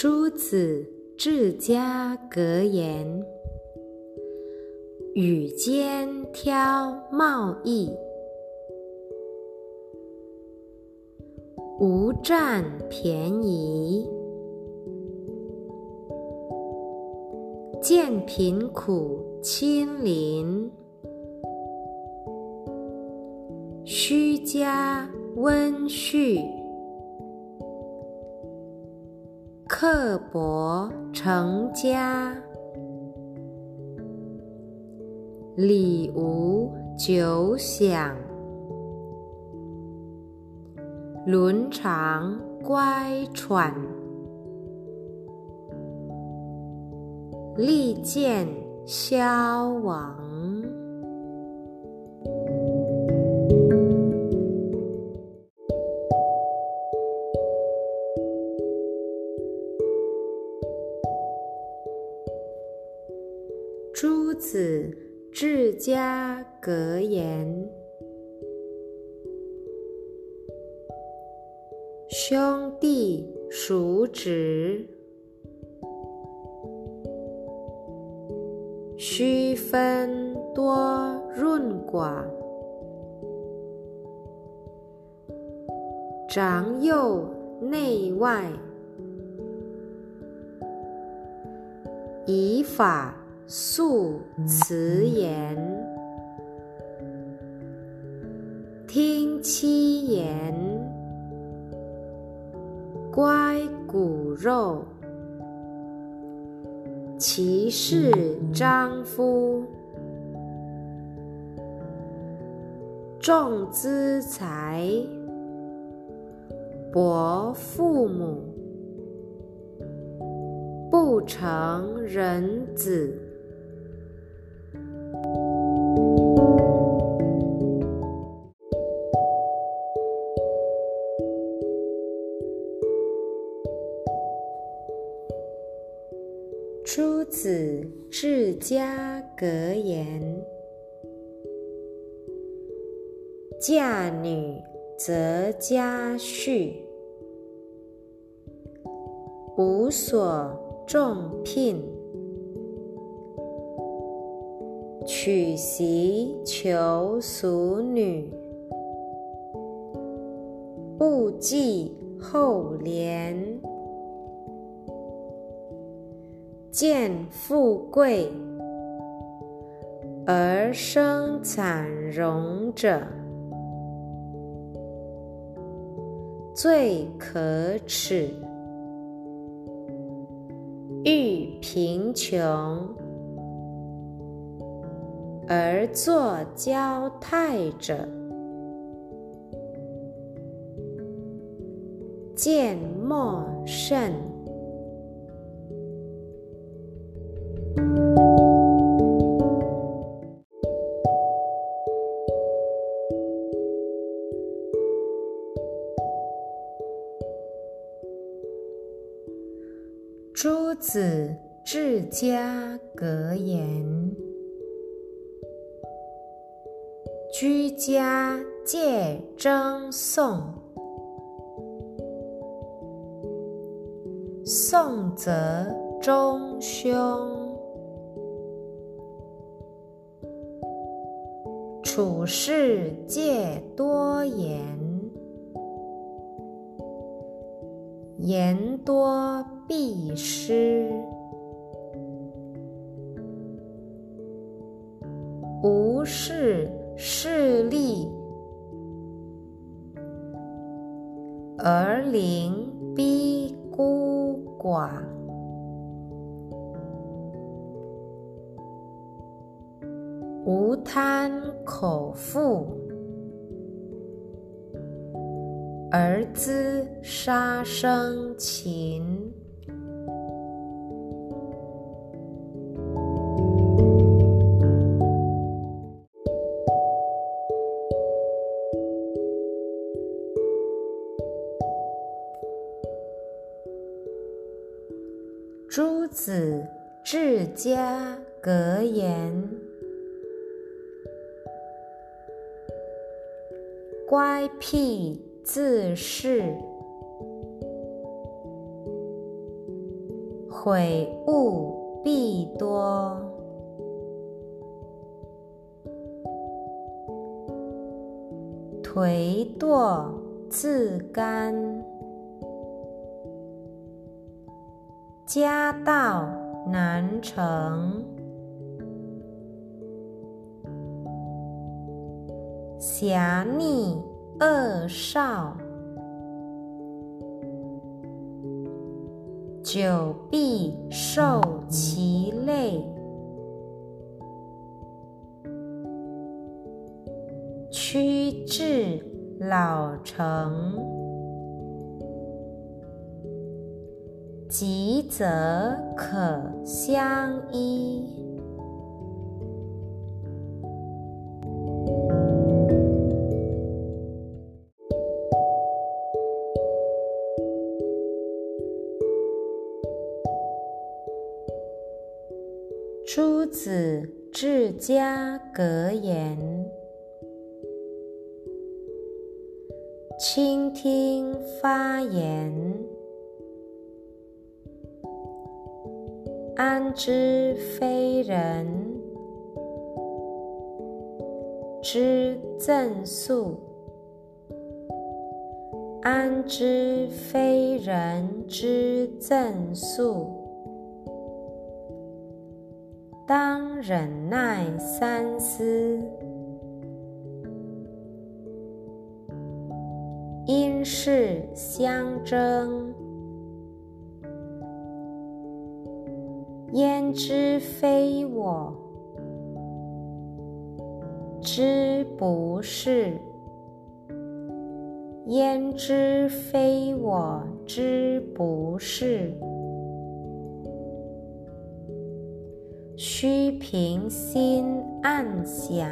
朱子治家格言：与肩挑贸易，无占便宜；见贫苦亲邻，须加温煦。刻薄成家，礼无久享；伦常乖喘，利见消亡。子治家格言：兄弟叔侄，须分多润寡；长幼内外，以法。素辞言，听七言，乖骨肉，其事张夫，重资财，薄父母，不成人子。嫁女则家婿，无所重聘；娶媳求淑女，不计后怜。见富贵。而生惨荣者，最可耻；遇贫穷而作交态者，见莫甚。言：居家戒争讼，讼则中凶；处事戒多言。言多必失，无事事利，而邻逼孤寡，无贪口腹。而资杀生情，诸子治家格言：乖僻。自恃悔悟必多，颓惰自甘，家道难成，侠逆恶少。久必受其累，屈至老成，吉则可相依。朱子治家格言：倾听发言，安知非人之赠诉？安知非人之赠诉？当忍耐三思，因事相争，焉知非我知不是？焉知非我知不是？须平心暗想，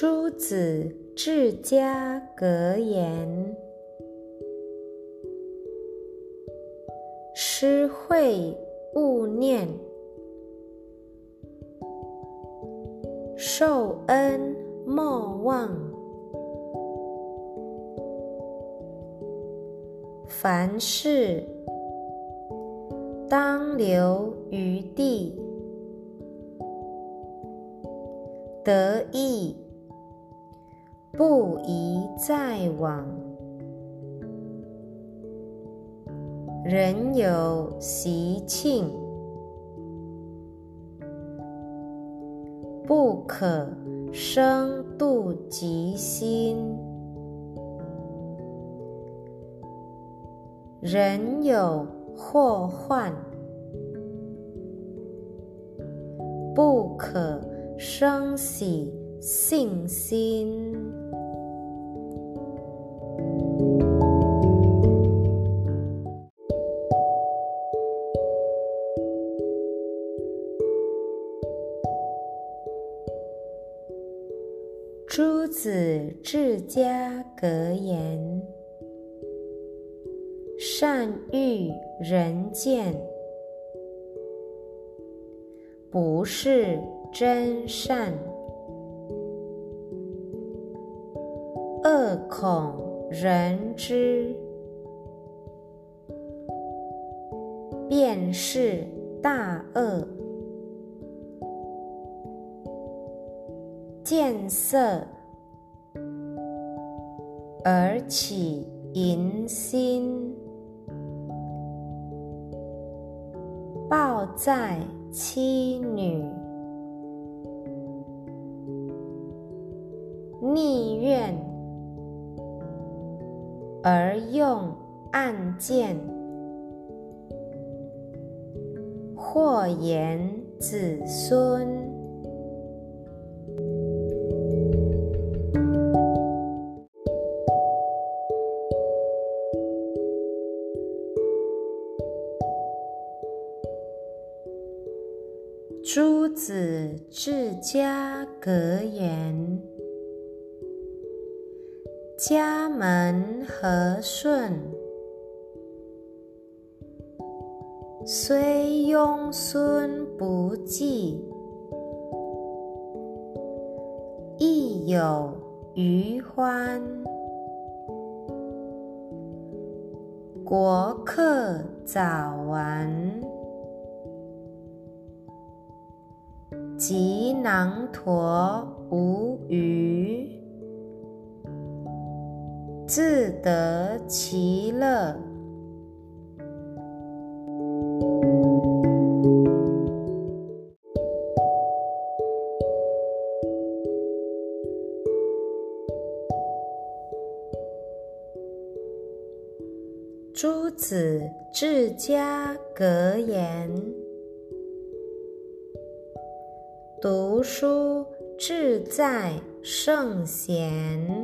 朱子治家格言，施惠勿念。受恩莫忘，凡事当留余地，得意。不宜再往。人有习庆。不可生妒嫉心，人有祸患，不可生喜信心。治家格言：善欲人见，不是真善；恶恐人知，便是大恶。见色而起淫心，抱在妻女，逆愿而用暗箭，祸延子孙。家门和顺，虽庸孙不济，亦有余欢。国客早完，及囊橐无余，自得其乐。诸子治家格言：读书志在圣贤，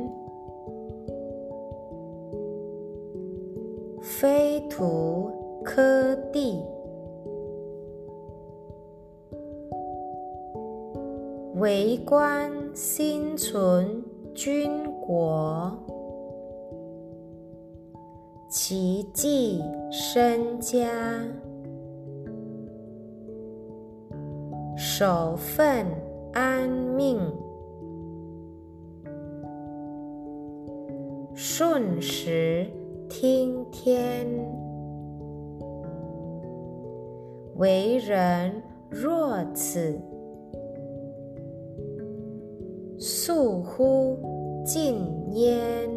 非徒科第。为官心存君国。其计身家，守分安命，顺时听天。为人若此，素乎禁焉。